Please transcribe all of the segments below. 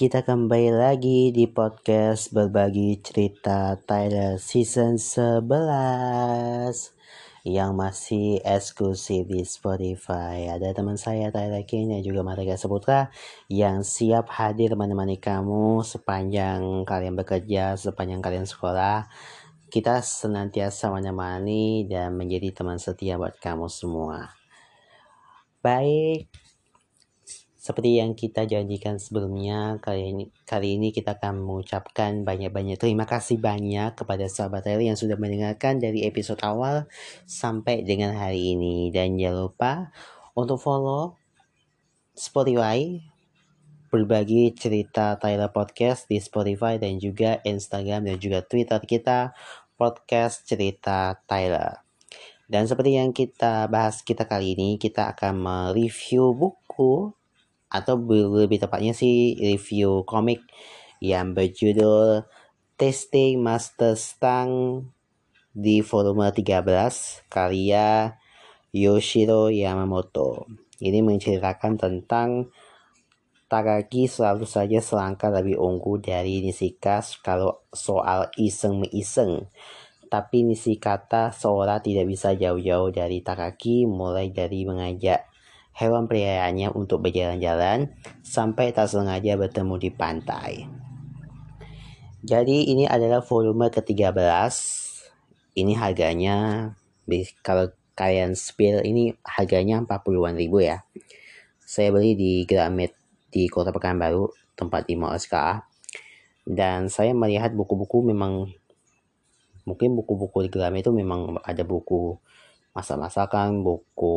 kita kembali lagi di podcast berbagi cerita Tyler season 11 yang masih eksklusif di Spotify. Ada teman saya Tyler King dan juga Marga Seputra yang siap hadir menemani kamu sepanjang kalian bekerja, sepanjang kalian sekolah. Kita senantiasa menemani dan menjadi teman setia buat kamu semua. Baik, seperti yang kita janjikan sebelumnya, kali ini, kali ini kita akan mengucapkan banyak-banyak terima kasih banyak kepada sahabat Rally yang sudah mendengarkan dari episode awal sampai dengan hari ini. Dan jangan lupa untuk follow Spotify, berbagi cerita Tyler Podcast di Spotify dan juga Instagram dan juga Twitter kita podcast cerita Tyler. Dan seperti yang kita bahas kita kali ini, kita akan mereview buku atau lebih tepatnya sih review komik yang berjudul Testing Master Stang di volume 13 karya Yoshiro Yamamoto. Ini menceritakan tentang Takagi selalu saja selangkah lebih unggul dari Nishika kalau soal iseng-iseng. Tapi Nishikata seolah tidak bisa jauh-jauh dari Takagi mulai dari mengajak hewan peliharaannya untuk berjalan-jalan sampai tak sengaja bertemu di pantai. Jadi ini adalah volume ke-13. Ini harganya kalau kalian spill ini harganya 40-an ribu ya. Saya beli di Gramet di Kota Pekanbaru, tempat di Mall SKA. Dan saya melihat buku-buku memang mungkin buku-buku di Gramet itu memang ada buku masak-masakan, buku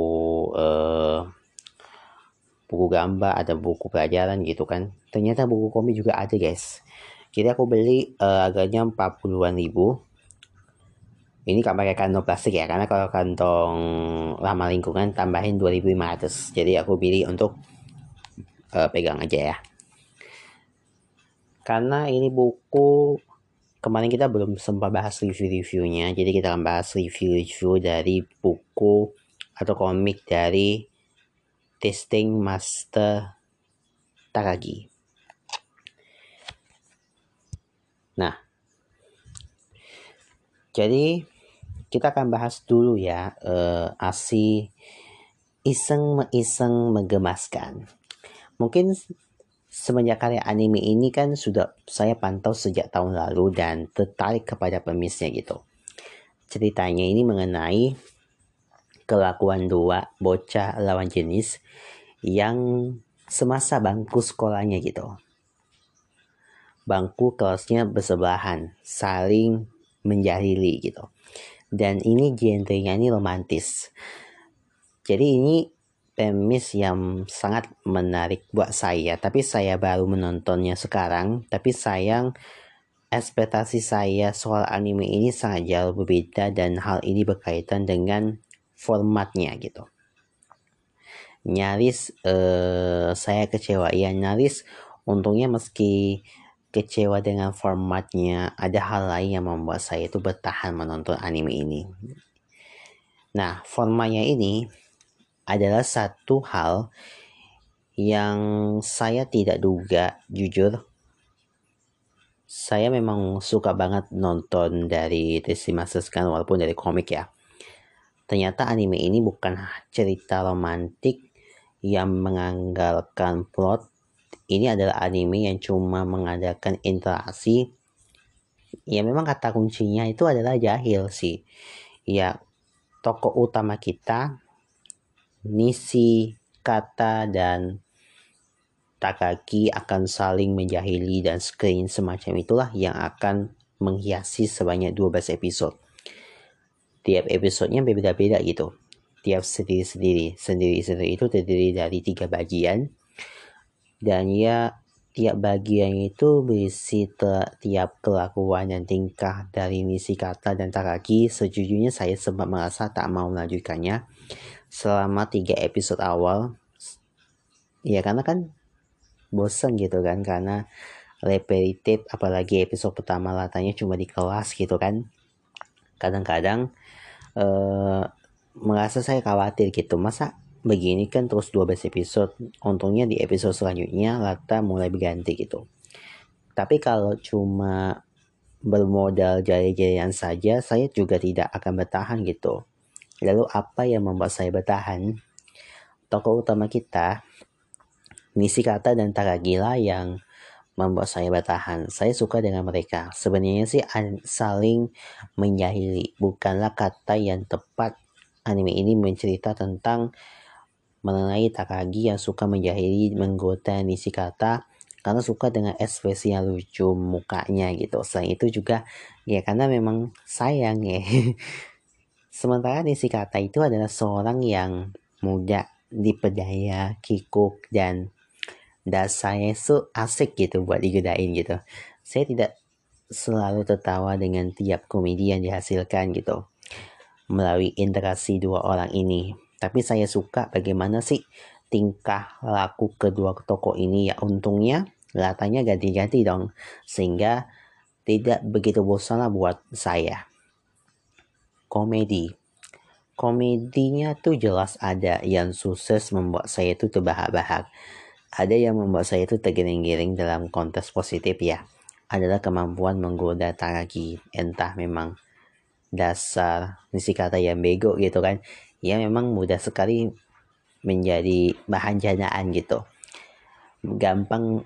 uh, buku gambar ada buku pelajaran gitu kan. Ternyata buku komik juga ada guys. Jadi aku beli uh, harganya 40-an ribu. Ini gak pakai kantong plastik ya karena kalau kantong lama lingkungan tambahin 2500 jadi aku pilih untuk uh, pegang aja ya. Karena ini buku kemarin kita belum sempat bahas review-reviewnya. Jadi kita akan bahas review-review dari buku atau komik dari testing master Takagi. Nah, jadi kita akan bahas dulu ya uh, asi iseng iseng menggemaskan. Mungkin semenjak karya anime ini kan sudah saya pantau sejak tahun lalu dan tertarik kepada pemisnya gitu. Ceritanya ini mengenai kelakuan dua bocah lawan jenis yang semasa bangku sekolahnya gitu. Bangku kelasnya bersebelahan, saling menjahili gitu. Dan ini genrenya ini romantis. Jadi ini premis yang sangat menarik buat saya. Tapi saya baru menontonnya sekarang. Tapi sayang ekspektasi saya soal anime ini sangat jauh berbeda dan hal ini berkaitan dengan formatnya gitu. Nyaris eh, saya kecewa. Ya nyaris untungnya meski kecewa dengan formatnya ada hal lain yang membuat saya itu bertahan menonton anime ini. Nah formatnya ini adalah satu hal yang saya tidak duga jujur. Saya memang suka banget nonton dari Testimonial kan walaupun dari komik ya Ternyata anime ini bukan cerita romantik yang mengandalkan plot. Ini adalah anime yang cuma mengadakan interaksi. Ya memang kata kuncinya itu adalah jahil sih. Ya tokoh utama kita Nisi, Kata, dan Takaki akan saling menjahili dan screen semacam itulah yang akan menghiasi sebanyak 12 episode tiap episodenya berbeda-beda gitu. Tiap sendiri-sendiri sendiri-sendiri itu terdiri dari tiga bagian. Dan ya tiap bagian itu berisi tiap kelakuan dan tingkah dari misi kata dan Takagi sejujurnya saya sempat merasa tak mau melanjutkannya selama tiga episode awal. Ya karena kan bosan gitu kan karena repetitif. Apalagi episode pertama latanya cuma di kelas gitu kan. Kadang-kadang uh, merasa saya khawatir gitu. Masa begini kan terus 12 episode. Untungnya di episode selanjutnya Lata mulai berganti gitu. Tapi kalau cuma bermodal jaya-jayaan saja saya juga tidak akan bertahan gitu. Lalu apa yang membuat saya bertahan? Tokoh utama kita Nisi Kata dan Taragila yang membuat saya bertahan. Saya suka dengan mereka. Sebenarnya sih saling menjahili, bukanlah kata yang tepat. Anime ini mencerita tentang mengenai Takagi yang suka menjahili menggoda Nishikata karena suka dengan ekspresi yang lucu mukanya gitu. Selain itu juga ya karena memang sayang ya. Sementara Nishikata itu adalah seorang yang muda, dipedaya, kikuk, dan dasarnya itu asik gitu buat digodain gitu. Saya tidak selalu tertawa dengan tiap komedi yang dihasilkan gitu melalui interaksi dua orang ini. Tapi saya suka bagaimana sih tingkah laku kedua tokoh ini ya untungnya latanya ganti-ganti dong sehingga tidak begitu bosan lah buat saya. Komedi. Komedinya tuh jelas ada yang sukses membuat saya itu terbahak-bahak ada yang membuat saya itu tergiring-giring dalam konteks positif ya adalah kemampuan menggoda Taragi entah memang dasar isi kata yang bego gitu kan. Ya memang mudah sekali menjadi bahan janaan gitu. Gampang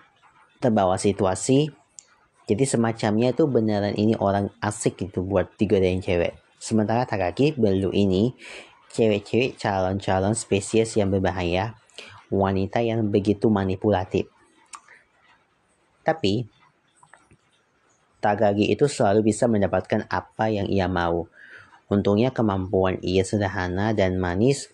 terbawa situasi jadi semacamnya itu beneran ini orang asik gitu buat digodain cewek. Sementara Taragi belum ini cewek-cewek calon-calon spesies yang berbahaya wanita yang begitu manipulatif. Tapi, Tagagi itu selalu bisa mendapatkan apa yang ia mau. Untungnya kemampuan ia sederhana dan manis.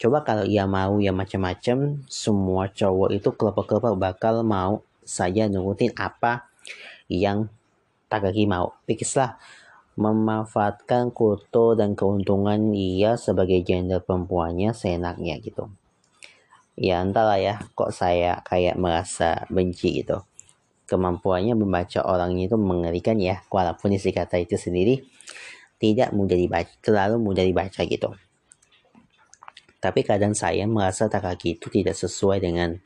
Coba kalau ia mau yang macam-macam, semua cowok itu kelompok-kelompok bakal mau saja nurutin apa yang Tagagi mau. Pikirlah memanfaatkan kuto dan keuntungan ia sebagai gender perempuannya seenaknya gitu ya entahlah ya kok saya kayak merasa benci gitu. Kemampuannya membaca orang itu mengerikan ya walaupun isi kata itu sendiri tidak mudah dibaca terlalu mudah dibaca gitu. Tapi kadang saya merasa Takaki itu tidak sesuai dengan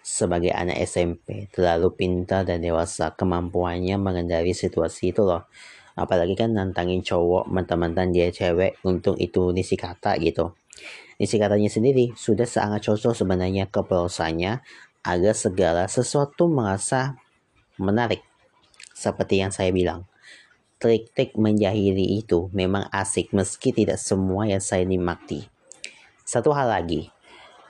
sebagai anak SMP terlalu pintar dan dewasa kemampuannya mengendali situasi itu loh. Apalagi kan nantangin cowok mantan-mantan dia cewek untuk itu nisi kata gitu Isi katanya sendiri sudah sangat cocok sebenarnya ke prosanya agar segala sesuatu merasa menarik. Seperti yang saya bilang. Trik-trik menjahili itu memang asik meski tidak semua yang saya nikmati. Satu hal lagi,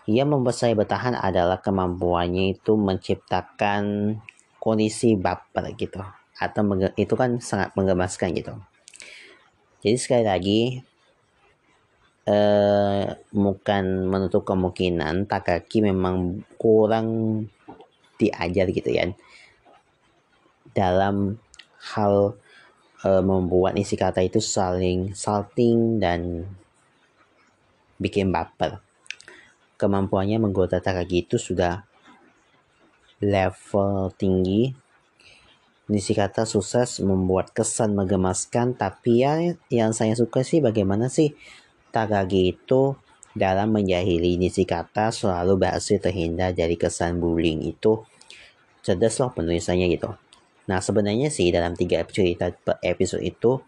yang membuat saya bertahan adalah kemampuannya itu menciptakan kondisi baper gitu. Atau itu kan sangat menggemaskan gitu. Jadi sekali lagi, eh, bukan menutup kemungkinan Takaki memang kurang diajar gitu ya dalam hal eh, membuat isi kata itu saling salting dan bikin baper. Kemampuannya menggoda Takaki itu sudah level tinggi. Isi kata sukses membuat kesan menggemaskan tapi ya yang saya suka sih bagaimana sih Takagi itu dalam menjahili kata selalu berhasil terhindar dari kesan bullying itu cerdas loh penulisannya gitu. Nah sebenarnya sih dalam tiga cerita per episode itu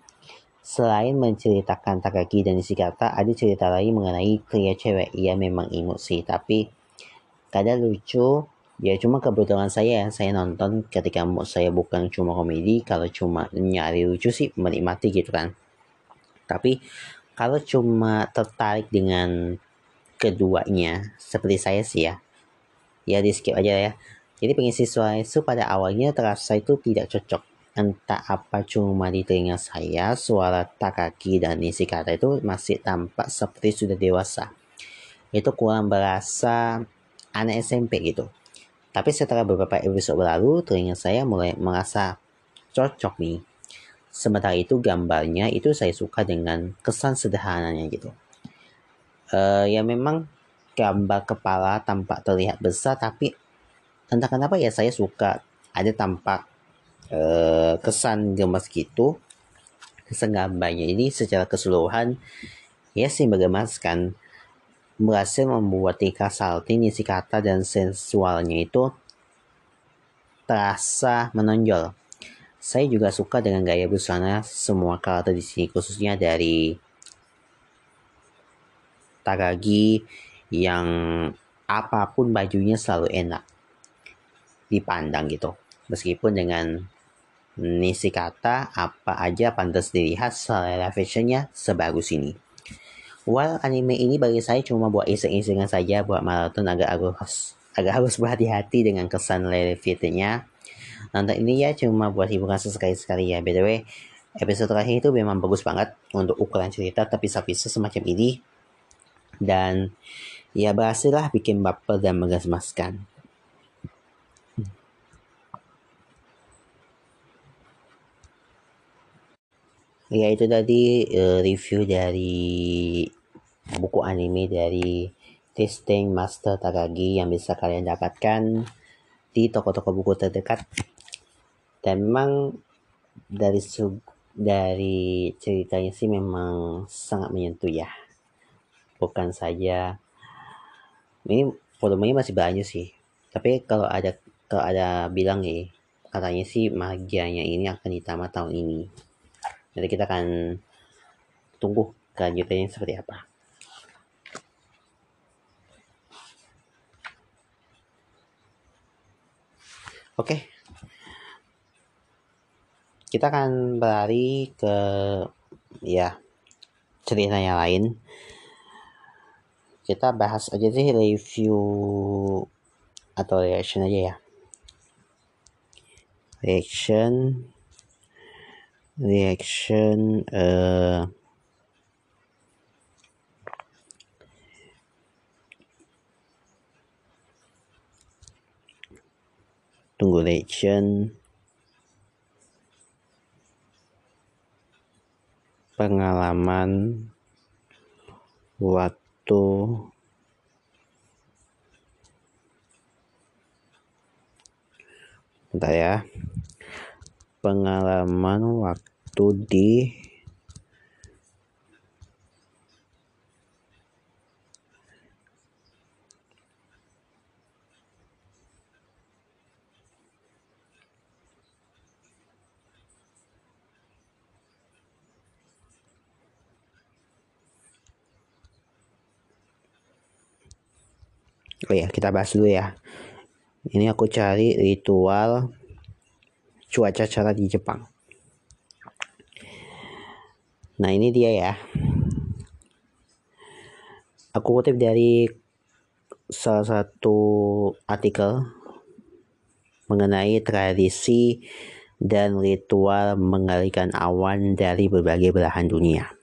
selain menceritakan Takagi dan kata ada cerita lain mengenai pria cewek. Ia memang imut sih tapi kadang lucu ya cuma kebetulan saya saya nonton ketika mood saya bukan cuma komedi kalau cuma nyari lucu sih menikmati gitu kan tapi kalau cuma tertarik dengan keduanya seperti saya sih ya ya di skip aja ya. Jadi pengisi suara itu pada awalnya terasa itu tidak cocok. Entah apa cuma di telinga saya suara Takaki dan isi kata itu masih tampak seperti sudah dewasa. Itu kurang berasa anak SMP gitu. Tapi setelah beberapa episode berlalu telinga saya mulai merasa cocok nih Sementara itu gambarnya itu saya suka dengan kesan sederhananya gitu. Uh, ya memang gambar kepala tampak terlihat besar tapi entah kenapa ya saya suka ada tampak uh, kesan gemas gitu kesan gambarnya ini secara keseluruhan ya sih menggemaskan berhasil membuat Tika Salty, isi kata dan sensualnya itu terasa menonjol. Saya juga suka dengan gaya busana semua karakter di sini, khususnya dari Takagi yang apa pun bajunya selalu enak dipandang gitu. Meskipun dengan Nisi kata apa aja pantas dilihat selera fashionnya sebagus ini. Well, anime ini bagi saya cuma buat iseng-isengan saja buat maraton agak harus agak harus berhati-hati dengan kesan relevantnya. Nonton ini ya cuma buat hiburan sesekali-sekali ya. By the way, episode terakhir itu memang bagus banget untuk ukuran cerita tapi pisah semacam ini. Dan ya berhasil lah bikin baper dan mengemaskan. Ya itu tadi uh, review dari buku anime dari Testing Master Takagi yang bisa kalian dapatkan di toko-toko buku terdekat. Dan memang dari sub dari ceritanya sih memang sangat menyentuh ya. Bukan saja ini volumenya masih banyak sih. Tapi kalau ada kalau ada bilang nih katanya sih magianya ini akan ditamat tahun ini. Jadi kita akan tunggu kelanjutannya seperti apa. Oke. Kita akan berlari ke ya cerita yang lain. Kita bahas aja sih review atau reaction aja ya. Reaction reaction uh, tunggu reaction pengalaman waktu Bentar ya. Pengalaman waktu di Oh ya, kita bahas dulu ya. Ini aku cari ritual cuaca cerah di Jepang. Nah ini dia ya. Aku kutip dari salah satu artikel mengenai tradisi dan ritual mengalihkan awan dari berbagai belahan dunia.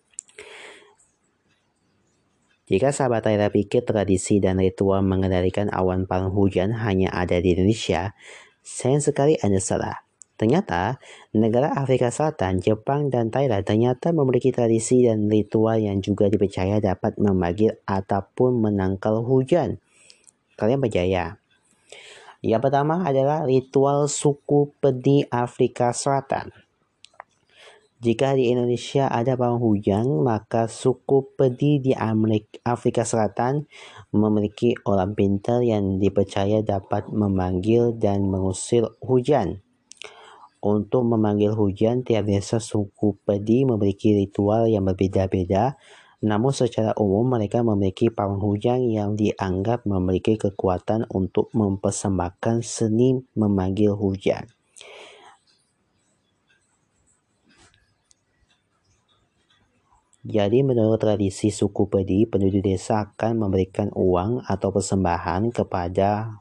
Jika sahabat Taira pikir tradisi dan ritual mengendalikan awan paling hujan hanya ada di Indonesia, sayang sekali Anda salah. Ternyata, negara Afrika Selatan, Jepang, dan Thailand ternyata memiliki tradisi dan ritual yang juga dipercaya dapat memanggil ataupun menangkal hujan. Kalian percaya? Yang pertama adalah ritual suku pedi Afrika Selatan. Jika di Indonesia ada bawang hujan, maka suku pedi di Afrika Selatan memiliki orang pintar yang dipercaya dapat memanggil dan mengusir hujan. Untuk memanggil hujan, tiap desa suku Pedi memiliki ritual yang berbeda-beda, namun secara umum mereka memiliki pawang hujan yang dianggap memiliki kekuatan untuk mempersembahkan seni memanggil hujan. Jadi menurut tradisi suku Pedi, penduduk desa akan memberikan uang atau persembahan kepada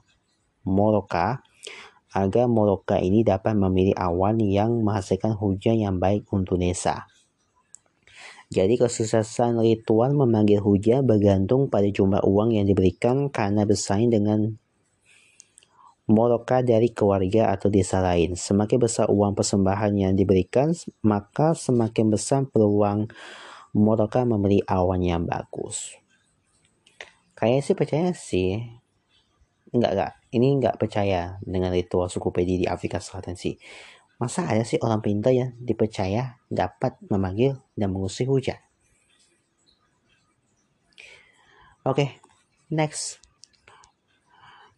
Moroka agar Moroka ini dapat memilih awan yang menghasilkan hujan yang baik untuk desa. Jadi kesuksesan ritual memanggil hujan bergantung pada jumlah uang yang diberikan karena bersaing dengan Moroka dari keluarga atau desa lain. Semakin besar uang persembahan yang diberikan, maka semakin besar peluang Moroka membeli awan yang bagus. Kayaknya sih percaya sih. Enggak, enggak ini nggak percaya dengan ritual suku Pedi di Afrika Selatan sih. Masa ada sih orang pintar yang dipercaya dapat memanggil dan mengusir hujan? okay, next.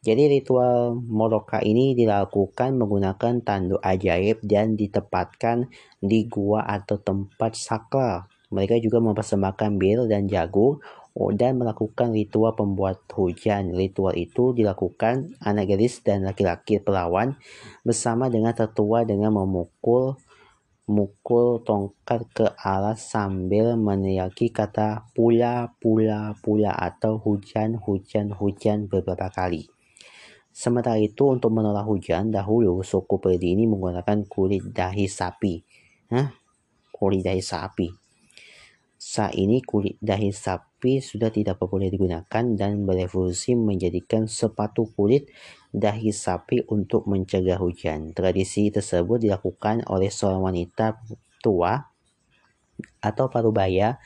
Jadi ritual Moroka ini dilakukan menggunakan tanduk ajaib dan ditempatkan di gua atau tempat sakral. Mereka juga mempersembahkan bir dan jagung oh, dan melakukan ritual pembuat hujan. Ritual itu dilakukan anak gadis dan laki-laki pelawan bersama dengan tetua dengan memukul mukul tongkat ke arah sambil meneriaki kata pula pula pula atau hujan hujan hujan beberapa kali. Sementara itu untuk menolak hujan, dahulu suku Pedi ini menggunakan kulit dahi sapi. Hah? Kulit dahi sapi. Saat ini kulit dahi sapi sudah tidak boleh digunakan dan berevolusi menjadikan sepatu kulit dahi sapi untuk mencegah hujan. Tradisi tersebut dilakukan oleh seorang wanita tua atau parubaya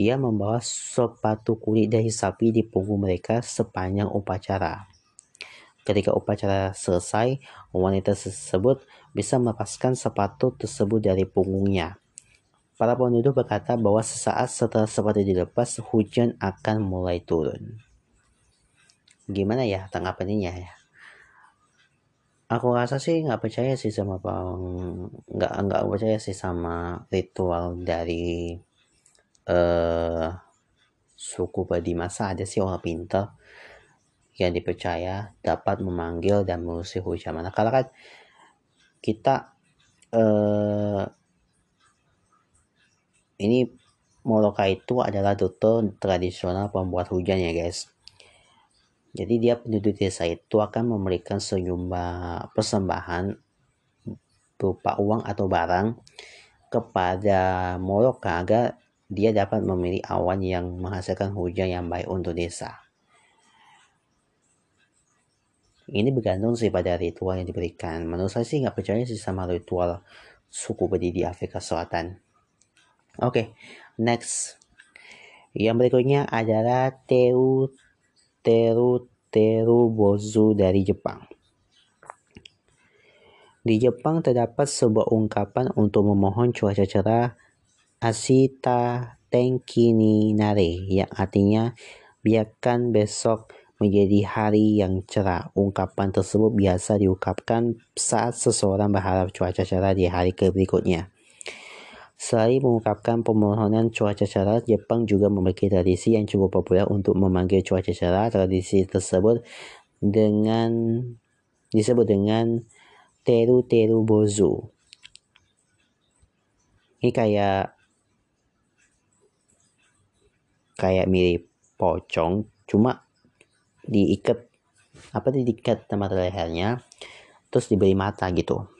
ia membawa sepatu kulit dahi sapi di punggung mereka sepanjang upacara. Ketika upacara selesai, wanita tersebut bisa melepaskan sepatu tersebut dari punggungnya. Para penduduk berkata bahwa sesaat setelah sepatu dilepas, hujan akan mulai turun. Gimana ya tanggapannya ya? Aku rasa sih nggak percaya sih sama nggak nggak percaya sih sama ritual dari uh, suku Badi masa ada sih orang pintar yang dipercaya dapat memanggil dan mengusir hujan. Manakala kan kita eh, ini Moloka itu adalah dokter tradisional pembuat hujan ya guys. Jadi dia penduduk desa itu akan memberikan sejumlah persembahan berupa uang atau barang kepada Moloka agar dia dapat memilih awan yang menghasilkan hujan yang baik untuk desa. Ini bergantung sih pada ritual yang diberikan. Menurut saya sih nggak percaya sih sama ritual suku Bedi di Afrika Selatan. Oke, okay, next. Yang berikutnya adalah Teru Teru Teru Bozu dari Jepang. Di Jepang terdapat sebuah ungkapan untuk memohon cuaca cerah Asita Tenki ni Nare yang artinya biarkan besok menjadi hari yang cerah. Ungkapan tersebut biasa diungkapkan saat seseorang berharap cuaca cerah di hari berikutnya. Selain mengungkapkan permohonan cuaca cerah, Jepang juga memiliki tradisi yang cukup populer untuk memanggil cuaca cerah. Tradisi tersebut dengan disebut dengan teru teru bozu. Ini kayak kayak mirip pocong, cuma diikat apa diikat tempat lehernya terus diberi mata gitu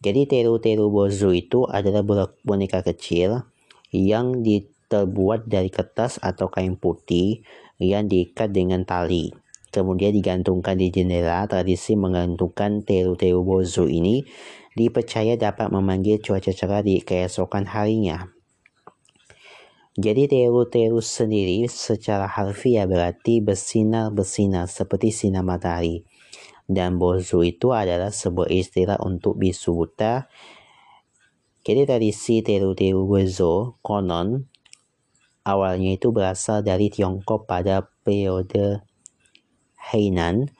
jadi teru-teru bozu itu adalah boneka kecil yang terbuat dari kertas atau kain putih yang diikat dengan tali. Kemudian digantungkan di jendela, tradisi menggantungkan teru-teru bozu ini dipercaya dapat memanggil cuaca cerah di keesokan harinya. Jadi teru-teru sendiri secara harfiah berarti bersinar-bersinar seperti sinar matahari. Dan bozu itu adalah sebuah istilah untuk bisu buta. Jadi tradisi teru-teru bozo konon awalnya itu berasal dari Tiongkok pada periode Hainan.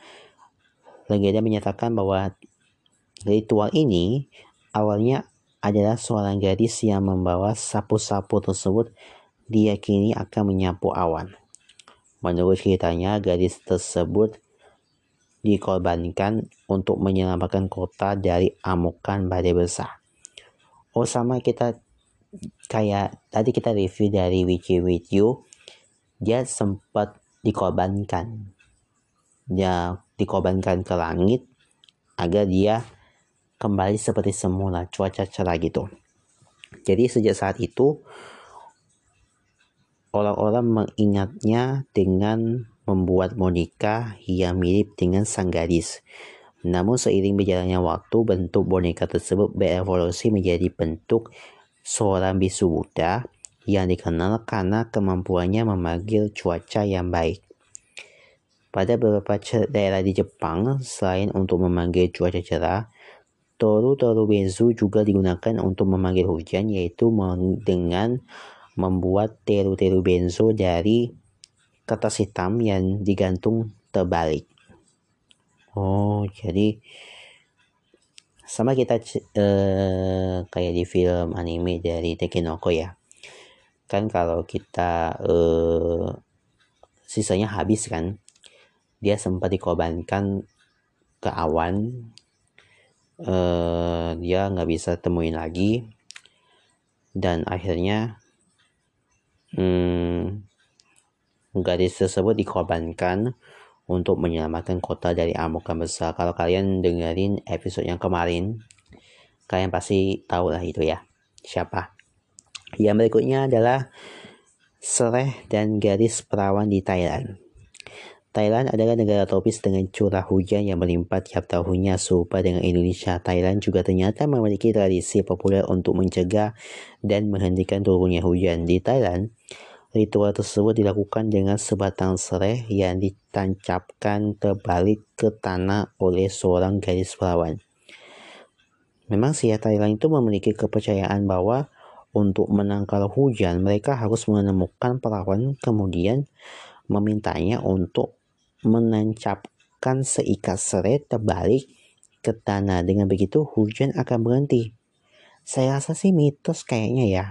Legenda menyatakan bahwa ritual ini awalnya adalah seorang gadis yang membawa sapu-sapu tersebut diyakini akan menyapu awan. Menurut ceritanya, gadis tersebut dikorbankan untuk menyelamatkan kota dari amukan badai besar. Oh sama kita kayak tadi kita review dari Wiki With You, dia sempat dikorbankan. Dia dikorbankan ke langit agar dia kembali seperti semula, cuaca cerah gitu. Jadi sejak saat itu Orang-orang mengingatnya dengan membuat boneka yang mirip dengan sang gadis. Namun seiring berjalannya waktu, bentuk boneka tersebut berevolusi menjadi bentuk seorang bisu Buddha yang dikenal karena kemampuannya memanggil cuaca yang baik. Pada beberapa daerah di Jepang, selain untuk memanggil cuaca cerah, toru-toru bezu juga digunakan untuk memanggil hujan, yaitu dengan membuat teru-teru benzo dari kertas hitam yang digantung terbalik. Oh, jadi sama kita uh, kayak di film anime dari Tekinoko ya. Kan kalau kita uh, sisanya habis kan, dia sempat dikorbankan ke awan. Uh, dia nggak bisa temuin lagi dan akhirnya hmm, gadis tersebut dikorbankan untuk menyelamatkan kota dari amukan besar. Kalau kalian dengerin episode yang kemarin, kalian pasti tahu lah itu ya. Siapa? Yang berikutnya adalah Sereh dan garis perawan di Thailand. Thailand adalah negara tropis dengan curah hujan yang melimpah tiap tahunnya serupa dengan Indonesia. Thailand juga ternyata memiliki tradisi populer untuk mencegah dan menghentikan turunnya hujan. Di Thailand, Ritual tersebut dilakukan dengan sebatang serai yang ditancapkan terbalik ke tanah oleh seorang gadis perawan. Memang si Thailand itu memiliki kepercayaan bahwa untuk menangkal hujan mereka harus menemukan perawan kemudian memintanya untuk menancapkan seikat serai terbalik ke tanah. Dengan begitu hujan akan berhenti. Saya rasa sih mitos kayaknya ya.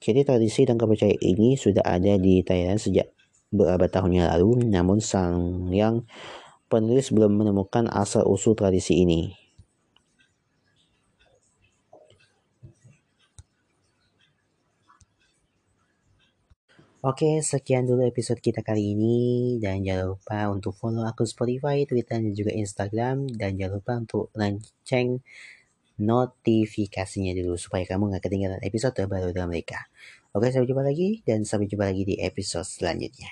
Jadi tradisi dan kepercayaan ini sudah ada di Thailand sejak beberapa tahun yang lalu, namun sang yang penulis belum menemukan asal-usul tradisi ini. Oke, sekian dulu episode kita kali ini. Dan jangan lupa untuk follow akun Spotify, Twitter, dan juga Instagram. Dan jangan lupa untuk lonceng notifikasinya dulu supaya kamu nggak ketinggalan episode terbaru dari mereka. Oke, sampai jumpa lagi dan sampai jumpa lagi di episode selanjutnya.